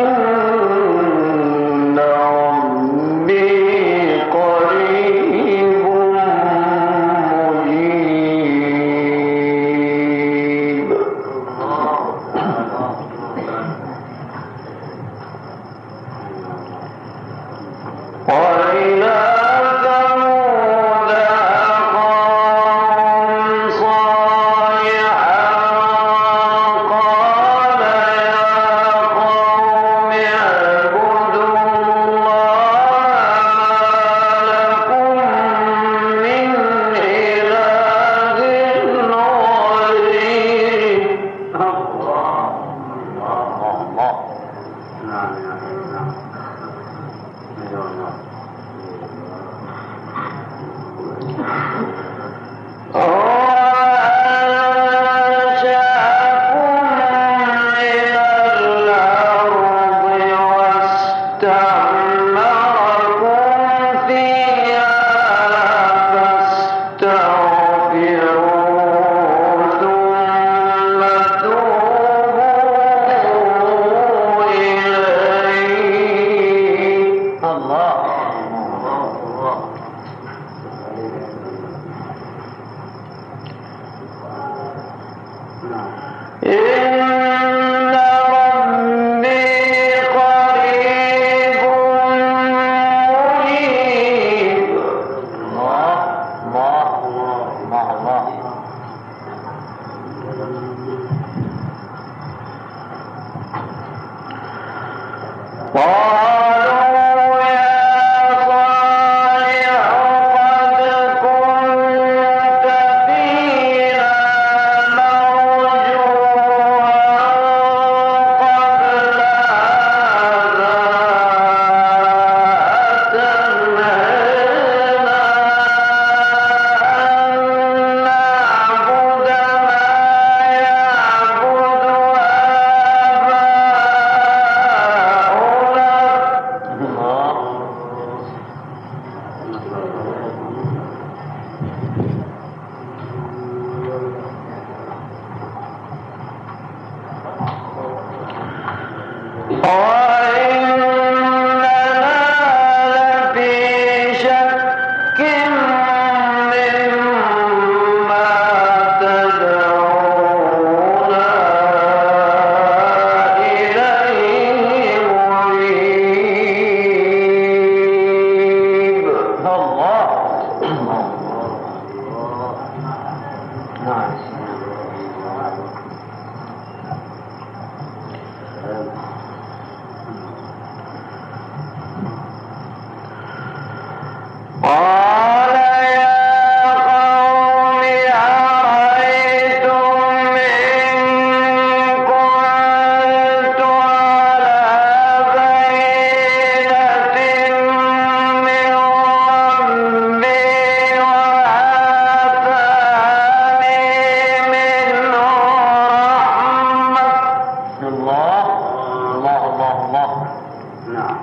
Oh. نعم نعم نعم. Wow. الله الله الله نعم.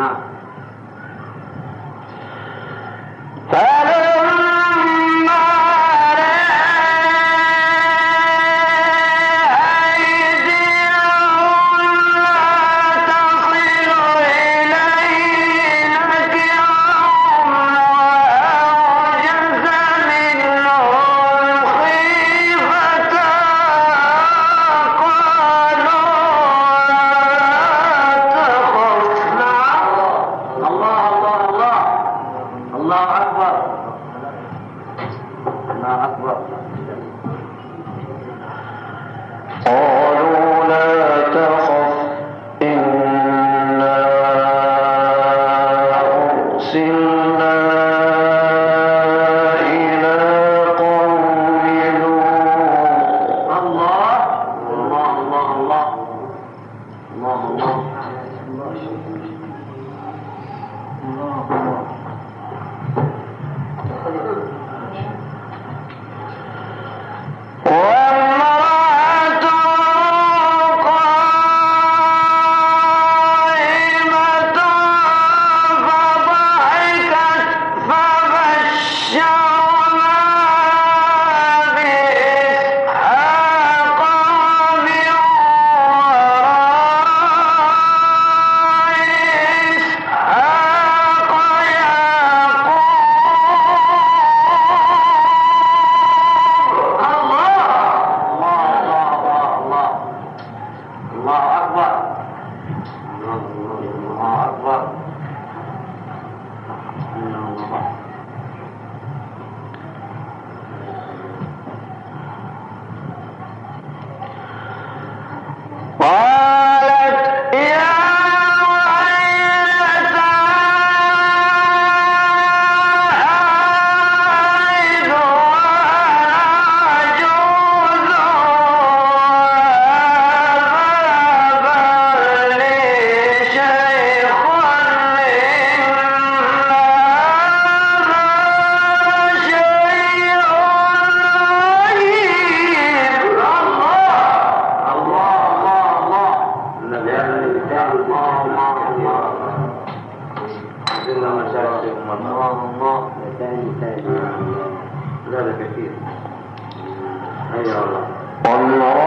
نعم الله أكبر. الله أكبر. Allah